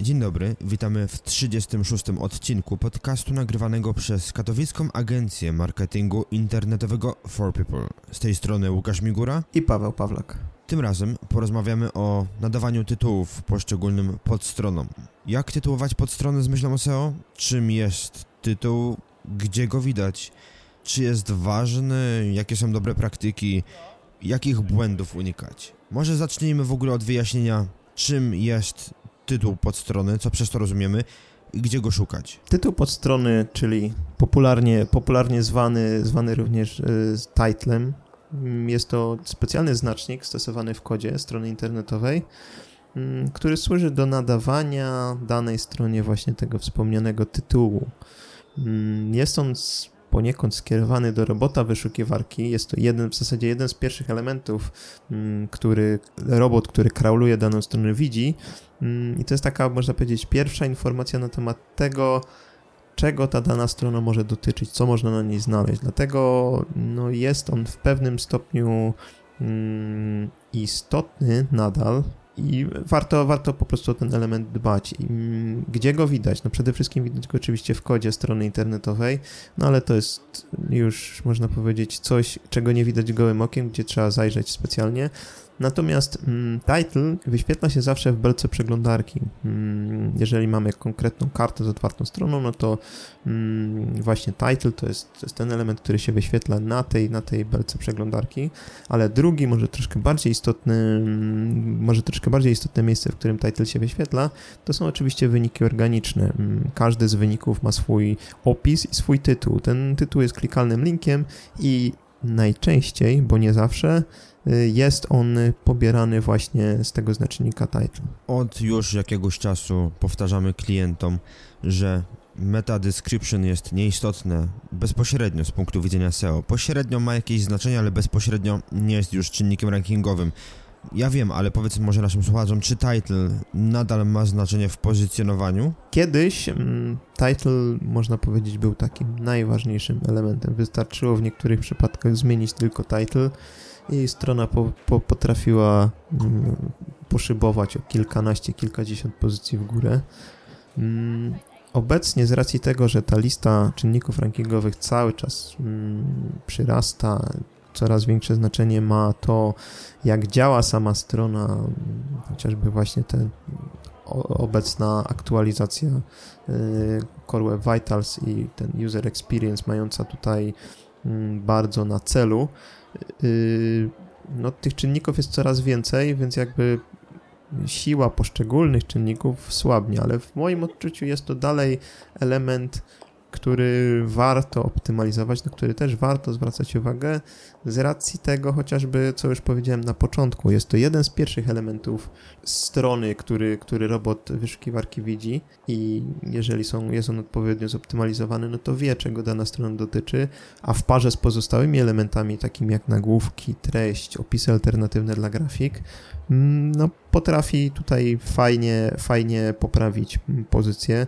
dzień dobry, witamy w 36. odcinku podcastu nagrywanego przez katowicką agencję marketingu internetowego For People. Z tej strony Łukasz Migura i Paweł Pawlak. Tym razem porozmawiamy o nadawaniu tytułów poszczególnym podstronom. Jak tytułować podstrony z myślą o SEO? Czym jest tytuł? Gdzie go widać? Czy jest ważny? Jakie są dobre praktyki? Jakich błędów unikać? Może zacznijmy w ogóle od wyjaśnienia, czym jest tytuł podstrony, co przez to rozumiemy i gdzie go szukać. Tytuł podstrony, czyli popularnie, popularnie zwany, zwany również y, titlem, mm, jest to specjalny znacznik stosowany w kodzie strony internetowej, mm, który służy do nadawania danej stronie właśnie tego wspomnianego tytułu. Mm, jest on poniekąd skierowany do robota wyszukiwarki. Jest to jeden, w zasadzie jeden z pierwszych elementów, mm, który robot, który krauluje daną stronę widzi. Mm, I to jest taka, można powiedzieć, pierwsza informacja na temat tego, czego ta dana strona może dotyczyć, co można na niej znaleźć. Dlatego no, jest on w pewnym stopniu mm, istotny nadal, i warto, warto po prostu o ten element dbać. I gdzie go widać? No przede wszystkim widać go oczywiście w kodzie strony internetowej, no ale to jest już, można powiedzieć, coś, czego nie widać gołym okiem, gdzie trzeba zajrzeć specjalnie. Natomiast mm, title wyświetla się zawsze w belce przeglądarki. Mm, jeżeli mamy konkretną kartę z otwartą stroną, no to mm, właśnie title to jest, to jest ten element, który się wyświetla na tej, na tej belce przeglądarki, ale drugi, może troszkę bardziej istotny, mm, może troszkę bardziej istotne miejsce, w którym title się wyświetla, to są oczywiście wyniki organiczne. Mm, każdy z wyników ma swój opis i swój tytuł. Ten tytuł jest klikalnym linkiem i najczęściej, bo nie zawsze, Y, jest on pobierany właśnie z tego znacznika title. Od już jakiegoś czasu powtarzamy klientom, że meta description jest nieistotne bezpośrednio z punktu widzenia SEO. Pośrednio ma jakieś znaczenie, ale bezpośrednio nie jest już czynnikiem rankingowym. Ja wiem, ale powiedz może naszym słuchaczom, czy title nadal ma znaczenie w pozycjonowaniu? Kiedyś mm, title, można powiedzieć, był takim najważniejszym elementem. Wystarczyło w niektórych przypadkach zmienić tylko title i strona po, po, potrafiła mm, poszybować o kilkanaście, kilkadziesiąt pozycji w górę. Mm, obecnie z racji tego, że ta lista czynników rankingowych cały czas mm, przyrasta, coraz większe znaczenie ma to, jak działa sama strona, chociażby właśnie ta obecna aktualizacja y, Core Web Vitals i ten User Experience mająca tutaj bardzo na celu, Yy, no, tych czynników jest coraz więcej, więc jakby siła poszczególnych czynników słabnie, ale w moim odczuciu jest to dalej element który warto optymalizować, na który też warto zwracać uwagę z racji tego chociażby, co już powiedziałem na początku. Jest to jeden z pierwszych elementów strony, który, który robot wyszukiwarki widzi i jeżeli są, jest on odpowiednio zoptymalizowany, no to wie, czego dana strona dotyczy, a w parze z pozostałymi elementami, takimi jak nagłówki, treść, opisy alternatywne dla grafik, mm, no potrafi tutaj fajnie, fajnie poprawić pozycję.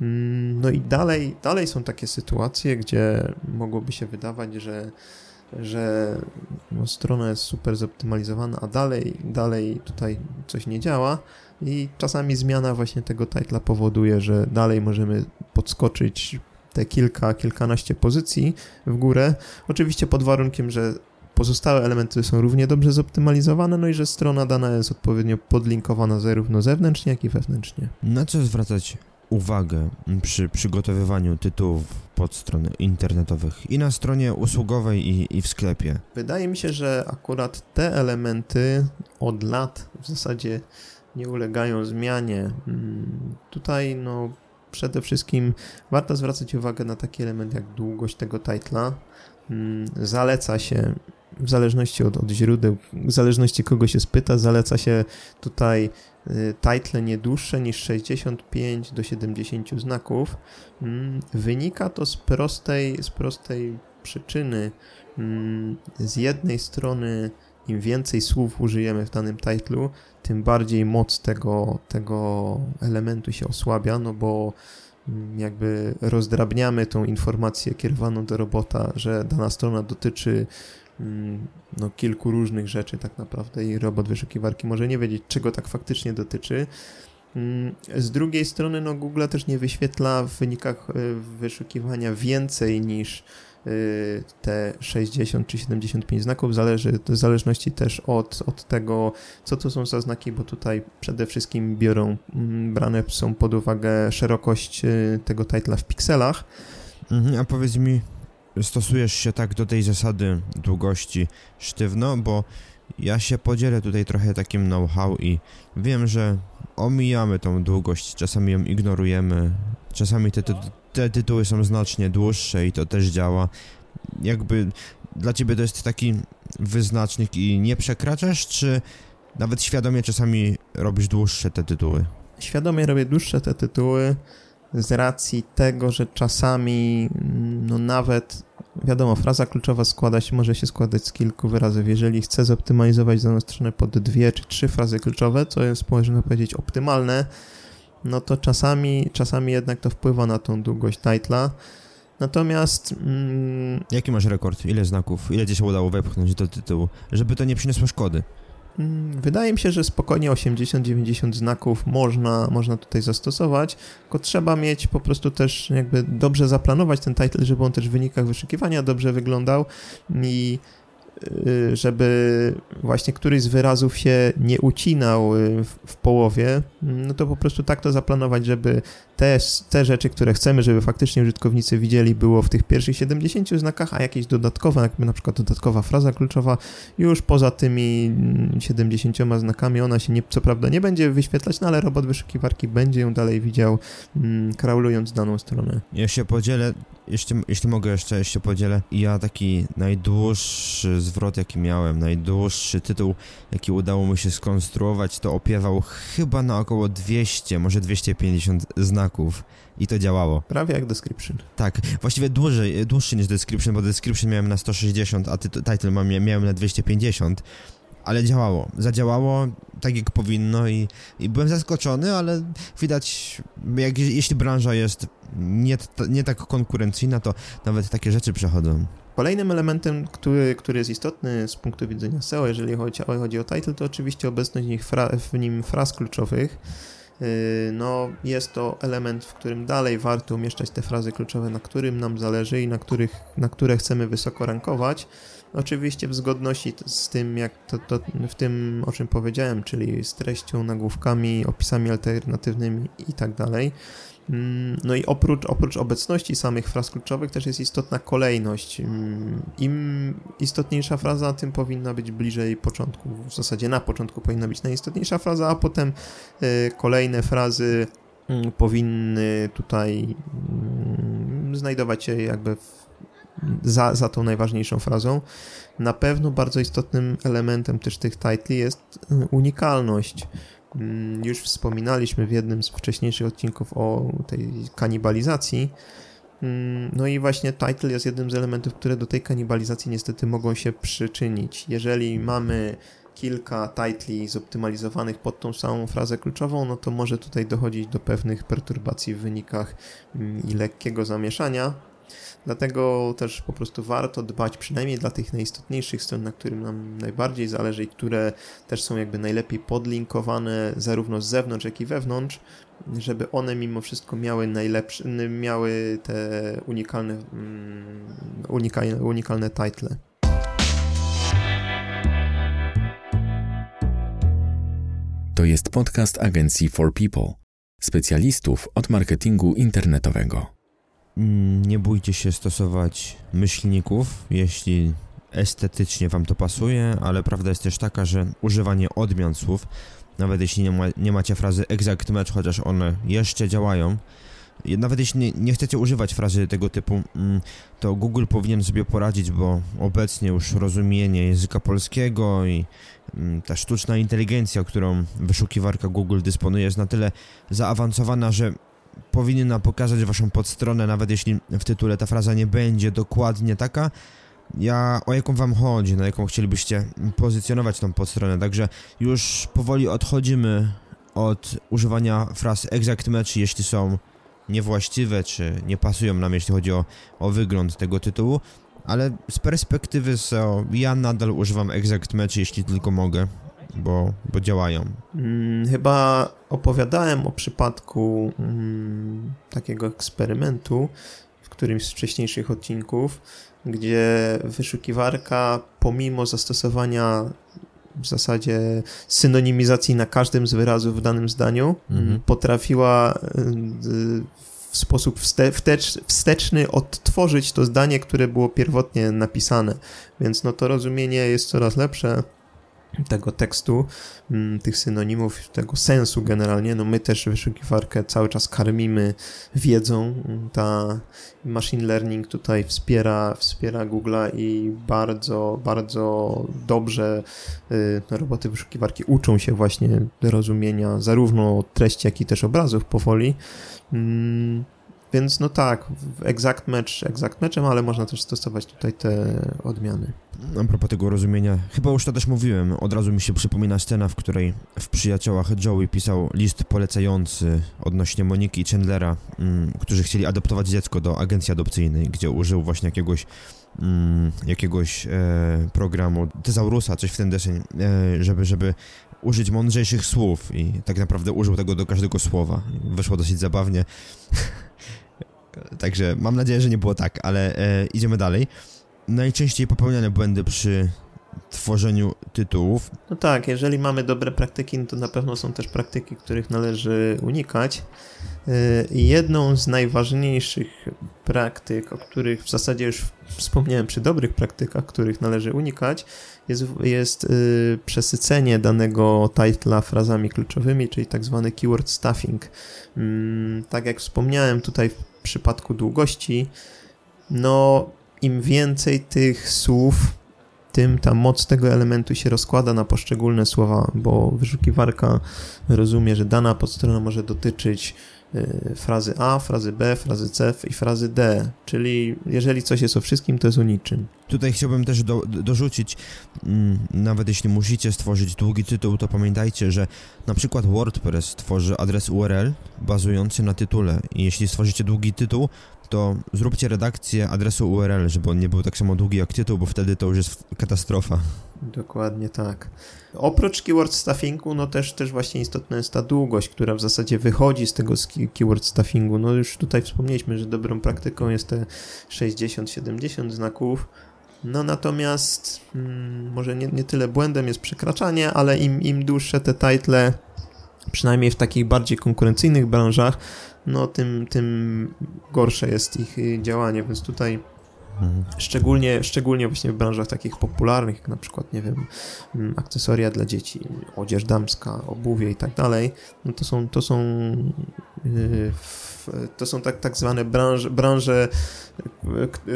Mm, no i dalej, dalej są takie sytuacje, gdzie mogłoby się wydawać, że, że no, strona jest super zoptymalizowana, a dalej, dalej tutaj coś nie działa i czasami zmiana właśnie tego titla powoduje, że dalej możemy podskoczyć te kilka, kilkanaście pozycji w górę. Oczywiście pod warunkiem, że pozostałe elementy są równie dobrze zoptymalizowane, no i że strona dana jest odpowiednio podlinkowana zarówno zewnętrznie, jak i wewnętrznie. Na co zwracać uwagę przy przygotowywaniu tytułów pod strony internetowych i na stronie usługowej i, i w sklepie? Wydaje mi się, że akurat te elementy od lat w zasadzie nie ulegają zmianie. Mm, tutaj no przede wszystkim warto zwracać uwagę na taki element jak długość tego titla. Mm, zaleca się w zależności od, od źródeł, w zależności kogo się spyta, zaleca się tutaj y, title nie dłuższe niż 65 do 70 znaków. Mm, wynika to z prostej, z prostej przyczyny. Mm, z jednej strony im więcej słów użyjemy w danym titlu, tym bardziej moc tego, tego elementu się osłabia, no bo mm, jakby rozdrabniamy tą informację kierowaną do robota, że dana strona dotyczy no, kilku różnych rzeczy tak naprawdę i robot wyszukiwarki może nie wiedzieć, czego tak faktycznie dotyczy. Mm, z drugiej strony, no, Google też nie wyświetla w wynikach y, wyszukiwania więcej niż Y, te 60 czy 75 znaków, zależy, w zależności też od, od tego, co to są za znaki, bo tutaj przede wszystkim biorą, mm, brane są pod uwagę szerokość y, tego titla w pikselach. Mhm, a powiedz mi, stosujesz się tak do tej zasady długości sztywno, bo ja się podzielę tutaj trochę takim know-how i wiem, że omijamy tą długość, czasami ją ignorujemy, czasami te, te, tytuły są znacznie dłuższe i to też działa. Jakby dla ciebie to jest taki wyznacznik i nie przekraczasz, czy nawet świadomie czasami robisz dłuższe te tytuły? Świadomie robię dłuższe te tytuły z racji tego, że czasami no nawet wiadomo, fraza kluczowa składa się, może się składać z kilku wyrazów. Jeżeli chcę zoptymalizować daną stronę pod dwie czy trzy frazy kluczowe, co jest, można powiedzieć, optymalne, no to czasami, czasami jednak to wpływa na tą długość titla. Natomiast... Mm, Jaki masz rekord? Ile znaków? Ile ci się udało wepchnąć do tytułu? Żeby to nie przyniosło szkody. Mm, wydaje mi się, że spokojnie 80-90 znaków można, można tutaj zastosować, tylko trzeba mieć po prostu też jakby dobrze zaplanować ten title, żeby on też w wynikach wyszukiwania dobrze wyglądał i Y, żeby właśnie któryś z wyrazów się nie ucinał y, w, w, połowie, no to po prostu tak to zaplanować, żeby te, te rzeczy, które chcemy, żeby faktycznie użytkownicy widzieli, było w tych pierwszych 70 znakach, a jakieś dodatkowe, jakby na przykład dodatkowa fraza kluczowa, już poza tymi 70 mm, znakami ona się nie, co prawda nie będzie wyświetlać, no ale robot wyszukiwarki będzie ją dalej widział, mm, kraulując daną stronę. Ja się podzielę, jeśli, jeśli mogę jeszcze, jeszcze podzielę. Ja taki najdłuższy zwrot, jaki miałem, najdłuższy tytuł, jaki udało mi się skonstruować, to opiewał chyba na około 200, może 250 znaków i to działało. Prawie jak description. Tak, właściwie dłużej, dłuższy niż description, bo description miałem na 160, a title miałem na 250 ale działało. Zadziałało tak jak powinno i, i byłem zaskoczony, ale widać, jak, jeśli branża jest nie, nie tak konkurencyjna, to nawet takie rzeczy przechodzą. Kolejnym elementem, który, który jest istotny z punktu widzenia SEO, jeżeli chodzi, chodzi o title, to oczywiście obecność w nim fraz kluczowych. Yy, no, jest to element, w którym dalej warto umieszczać te frazy kluczowe, na którym nam zależy i na, których, na które chcemy wysoko rankować. Oczywiście w zgodności z tym, jak to, to, w tym, o czym powiedziałem, czyli z treścią, nagłówkami, opisami alternatywnymi i tak dalej. Mm, no i oprócz, oprócz obecności samych fraz kluczowych też jest istotna kolejność. Mm, Im istotniejsza fraza, tym powinna być bliżej początku. W zasadzie na początku powinna być najistotniejsza fraza, a potem y, kolejne frazy mm, powinny tutaj znajdować się jakby za, za tą najważniejszą frazą. Na pewno bardzo istotnym elementem też tych titli jest y, unikalność. Mm, już wspominaliśmy w jednym z wcześniejszych odcinków o tej kanibalizacji. Mm, no i właśnie title jest jednym z elementów, które do tej kanibalizacji niestety mogą się przyczynić. Jeżeli mamy kilka titli zoptymalizowanych pod tą samą frazę kluczową, no to może tutaj dochodzić do pewnych perturbacji w wynikach mm, i lekkiego zamieszania. Dlatego też po prostu warto dbać przynajmniej dla tych najistotniejszych stron, na którym nam najbardziej zależy i które też są jakby najlepiej podlinkowane zarówno z zewnątrz, jak i wewnątrz, żeby one mimo wszystko miały najlepsze, miały te unikalne, mm, unikalne, unikalne title. To jest podcast agencji For People, specjalistów od marketingu internetowego. Mm, nie bójcie się stosować myślników, jeśli estetycznie Wam to pasuje, ale prawda jest też taka, że używanie odmian słów, nawet jeśli nie, ma, nie macie frazy exact match, chociaż one jeszcze działają, nawet jeśli nie, nie, chcecie używać frazy tego typu, mm, to Google powinien sobie poradzić, bo obecnie już rozumienie języka polskiego i mm, ta sztuczna inteligencja, którą wyszukiwarka Google dysponuje, jest na tyle zaawansowana, że powinna pokazać waszą podstronę, nawet jeśli w tytule ta fraza nie będzie dokładnie taka, ja, o jaką wam chodzi, na jaką chcielibyście pozycjonować tą podstronę, także już powoli odchodzimy od używania fraz exact match, jeśli są niewłaściwe, czy nie pasują nam, jeśli chodzi o, o wygląd tego tytułu, ale z perspektywy SEO ja nadal używam exact match, jeśli tylko mogę, bo, bo działają. Hmm, chyba opowiadałem o przypadku hmm, takiego eksperymentu w którymś z wcześniejszych odcinków, gdzie wyszukiwarka pomimo zastosowania w zasadzie synonimizacji na każdym z wyrazów w danym zdaniu mhm. potrafiła y, w sposób wstecz, wsteczny odtworzyć to zdanie, które było pierwotnie napisane. Więc no to rozumienie jest coraz lepsze tego tekstu, mm, tych synonimów, tego sensu generalnie. No my też wyszukiwarkę cały czas karmimy wiedzą. Ta machine learning tutaj wspiera, wspiera Google'a i bardzo, bardzo dobrze y, roboty wyszukiwarki uczą się właśnie rozumienia zarówno treści, jak i też obrazów powoli. Więc no tak, exact match exact matchem, ale można też stosować tutaj te odmiany. A propos tego rozumienia, chyba już to też mówiłem, od razu mi się przypomina scena, w której w Przyjaciołach Joey pisał list polecający odnośnie Moniki i Chandlera, mm, którzy chcieli adoptować dziecko do agencji adopcyjnej, gdzie użył właśnie jakiegoś mm, jakiegoś e, programu, Tezaurusa, coś w ten deseń, e, żeby, żeby użyć mądrzejszych słów i tak naprawdę użył tego do każdego słowa. Wyszło dosyć zabawnie. Także mam nadzieję, że nie było tak, ale e, idziemy dalej. Najczęściej popełniane błędy przy tworzeniu tytułów. No tak, jeżeli mamy dobre praktyki, no to na pewno są też praktyki, których należy unikać. E, jedną z najważniejszych praktyk, o których w zasadzie już wspomniałem przy dobrych praktykach, których należy unikać, jest, jest y, przesycenie danego titla frazami kluczowymi, czyli tak zwany keyword stuffing. Mm, tak jak wspomniałem tutaj w przypadku długości, no im więcej tych słów, tym ta moc tego elementu się rozkłada na poszczególne słowa, bo wyszukiwarka rozumie, że dana podstrona może dotyczyć Y, frazy A, frazy B, frazy C i frazy D, czyli jeżeli coś jest o wszystkim, to jest o niczym. Tutaj chciałbym też do, dorzucić, mm, nawet jeśli musicie stworzyć długi tytuł, to pamiętajcie, że na przykład WordPress tworzy adres URL bazujący na tytule jeśli stworzycie długi tytuł, to zróbcie redakcję adresu URL, żeby on nie był tak samo długi jak tytuł, bo wtedy to już jest katastrofa. Dokładnie tak. Oprócz keyword stuffingu, no też, też właśnie istotna jest ta długość, która w zasadzie wychodzi z tego keyword stuffingu. No już tutaj wspomnieliśmy, że dobrą praktyką jest te 60-70 znaków. No natomiast hmm, może nie, nie tyle błędem jest przekraczanie, ale im, im dłuższe te title, przynajmniej w takich bardziej konkurencyjnych branżach, no tym, tym gorsze jest ich działanie, więc tutaj Mhm. Szczególnie, szczególnie właśnie w branżach takich popularnych, jak na przykład, nie wiem, mm, akcesoria dla dzieci, odzież damska, obuwie i tak dalej, no to są, to są, yy, to są tak, tak zwane branże, branże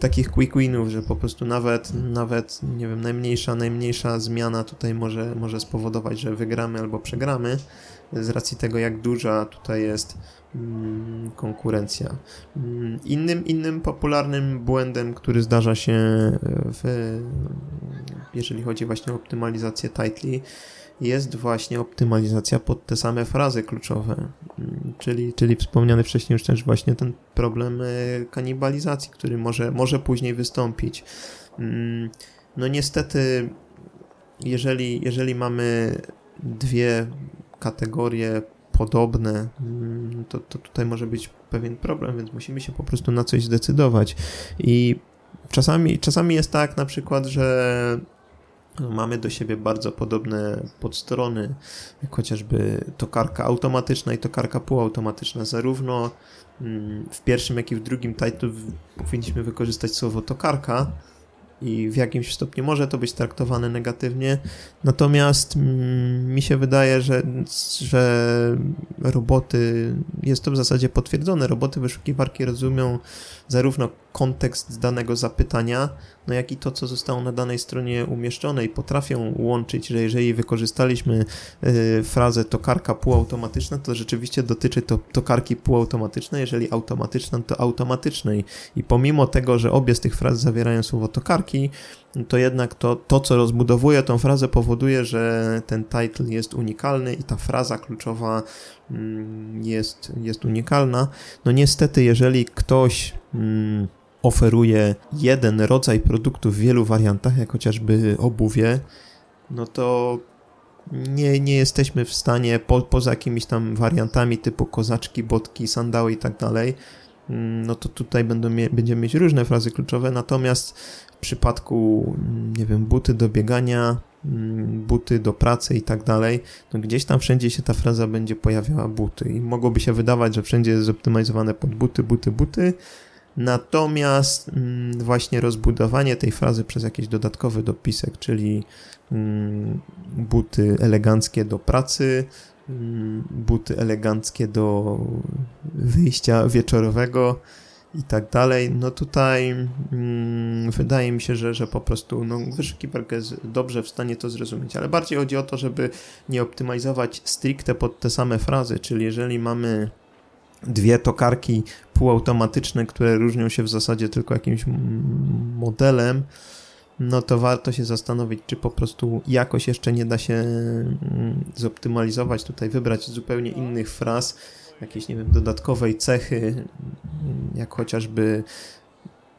takich quick winów, że po prostu nawet, nawet, nie wiem, najmniejsza, najmniejsza zmiana tutaj może, może spowodować, że wygramy albo przegramy z racji tego, jak duża tutaj jest Mm, konkurencja. Mm, innym, innym popularnym błędem, który zdarza się w, jeżeli chodzi właśnie o optymalizację titli, jest właśnie optymalizacja pod te same frazy kluczowe, mm, czyli, czyli wspomniany wcześniej już też właśnie ten problem e, kanibalizacji, który może, może później wystąpić. No niestety, jeżeli, jeżeli mamy dwie kategorie podobne, mm, to, to tutaj może być pewien problem, więc musimy się po prostu na coś zdecydować. I czasami, czasami jest tak na przykład, że mamy do siebie bardzo podobne podstrony, jak chociażby tokarka automatyczna i tokarka półautomatyczna. Zarówno mm, w pierwszym, jak i w drugim tytule powinniśmy wykorzystać słowo tokarka, i w jakimś stopniu może to być traktowane negatywnie. Natomiast mm, mi się wydaje, że, że roboty, jest to w zasadzie potwierdzone, roboty wyszukiwarki rozumią zarówno kontekst danego zapytania, no jak i to, co zostało na danej stronie umieszczone i potrafią łączyć, że jeżeli wykorzystaliśmy y, frazę tokarka półautomatyczna, to rzeczywiście dotyczy to tokarki półautomatycznej, jeżeli automatyczna, to automatycznej. I pomimo tego, że obie z tych fraz zawierają słowo tokarki, to jednak to, to, co rozbudowuje tą frazę, powoduje, że ten title jest unikalny i ta fraza kluczowa mm, jest, jest unikalna. No niestety, jeżeli ktoś mm, oferuje jeden rodzaj produktu w wielu wariantach, jak chociażby obuwie, no to nie, nie jesteśmy w stanie, po, poza jakimiś tam wariantami typu kozaczki, botki, sandały i tak dalej, no to tutaj będą będziemy mieć różne frazy kluczowe, natomiast w przypadku, mm, nie wiem, buty do biegania, mm, buty do pracy i tak dalej, no gdzieś tam wszędzie się ta fraza będzie pojawiała buty i mogłoby się wydawać, że wszędzie jest zoptymalizowane pod buty, buty, buty, Natomiast mm, właśnie rozbudowanie tej frazy przez jakiś dodatkowy dopisek, czyli mm, buty eleganckie do pracy, mm, buty eleganckie do wyjścia wieczorowego i tak dalej, no tutaj mm, wydaje mi się, że, że po prostu no, wyszukiwarka jest dobrze w stanie to zrozumieć, ale bardziej chodzi o to, żeby nie optymalizować stricte pod te same frazy, czyli jeżeli mamy dwie tokarki półautomatyczne, które różnią się w zasadzie tylko jakimś modelem, no to warto się zastanowić, czy po prostu jakoś jeszcze nie da się mm, zoptymalizować, tutaj wybrać zupełnie innych fraz, jakieś, nie wiem, dodatkowej cechy, mm, jak chociażby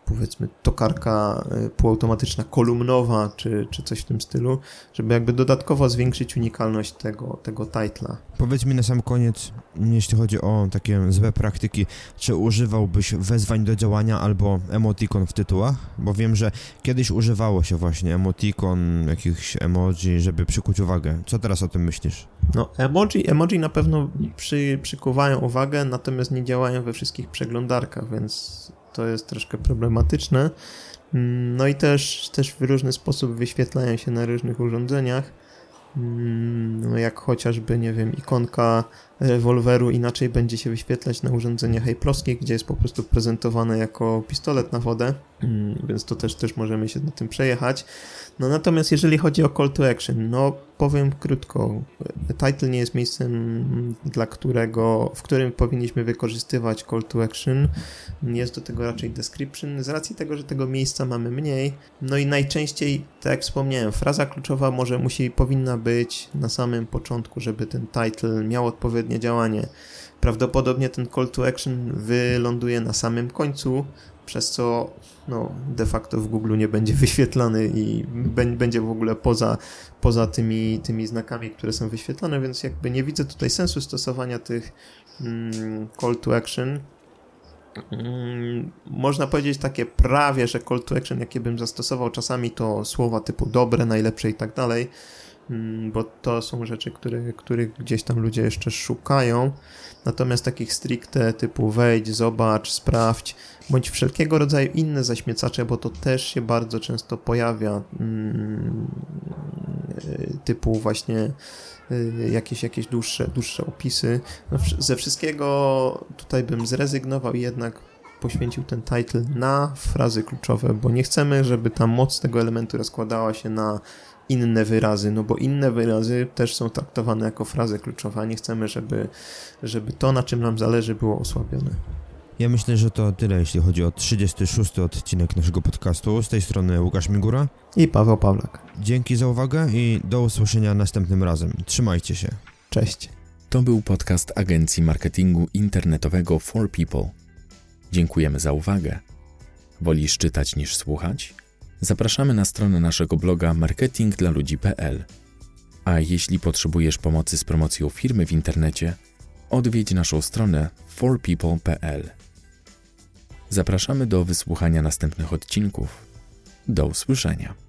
powiedzmy tokarka y, półautomatyczna kolumnowa, czy, czy coś w tym stylu, żeby jakby dodatkowo zwiększyć unikalność tego, tego titla. Powiedz mi na sam koniec, jeśli chodzi o takie złe praktyki, czy używałbyś wezwań do działania albo emotikon w tytułach? Bo wiem, że kiedyś używało się właśnie emotikon, jakichś emoji, żeby przykuć uwagę. Co teraz o tym myślisz? No, emoji, emoji na pewno przy, przykuwają uwagę, natomiast nie działają we wszystkich przeglądarkach, więc to jest troszkę problematyczne. Mm, no i też, też w różny sposób wyświetlają się na różnych urządzeniach. Mm, no jak chociażby, nie wiem, ikonka rewolweru inaczej będzie się wyświetlać na urządzeniach Apple'owskich, gdzie jest po prostu prezentowane jako pistolet na wodę, mm, więc to też, też możemy się na tym przejechać. No natomiast jeżeli chodzi o call to action, no powiem krótko, title nie jest miejscem, dla którego, w którym powinniśmy wykorzystywać call to action. Jest do tego raczej description, z racji tego, że tego miejsca mamy mniej. No i najczęściej, tak jak wspomniałem, fraza kluczowa może musi, powinna być na samym początku, żeby ten title miał odpowiednie działanie. Prawdopodobnie ten call to action wyląduje na samym końcu, przez co no, de facto w Google nie będzie wyświetlany i będzie w ogóle poza, poza tymi, tymi znakami, które są wyświetlane, więc jakby nie widzę tutaj sensu stosowania tych mm, call to action. Mm, można powiedzieć takie prawie, że call to action, jakie bym zastosował czasami, to słowa typu dobre, najlepsze i tak dalej, bo to są rzeczy, które, których gdzieś tam ludzie jeszcze szukają. Natomiast takich stricte typu wejdź, zobacz, sprawdź, bądź wszelkiego rodzaju inne zaśmiecacze, bo to też się bardzo często pojawia, mm, typu właśnie y, jakieś, jakieś dłuższe, dłuższe opisy. No, ze wszystkiego tutaj bym zrezygnował i jednak poświęcił ten title na frazy kluczowe, bo nie chcemy, żeby ta moc tego elementu rozkładała się na inne wyrazy, no bo inne wyrazy też są traktowane jako frazy kluczowe, a nie chcemy, żeby, żeby to, na czym nam zależy, było osłabione. Ja myślę, że to tyle, jeśli chodzi o 36 odcinek naszego podcastu. Z tej strony Łukasz Migura i Paweł Pawlak. Dzięki za uwagę i do usłyszenia następnym razem. Trzymajcie się. Cześć. To był podcast agencji marketingu internetowego For People. Dziękujemy za uwagę. Wolisz czytać niż słuchać? Zapraszamy na stronę naszego bloga marketingdlaludzi.pl. A jeśli potrzebujesz pomocy z promocją firmy w internecie, odwiedź naszą stronę forpeople.pl. Zapraszamy do wysłuchania następnych odcinków. Do usłyszenia.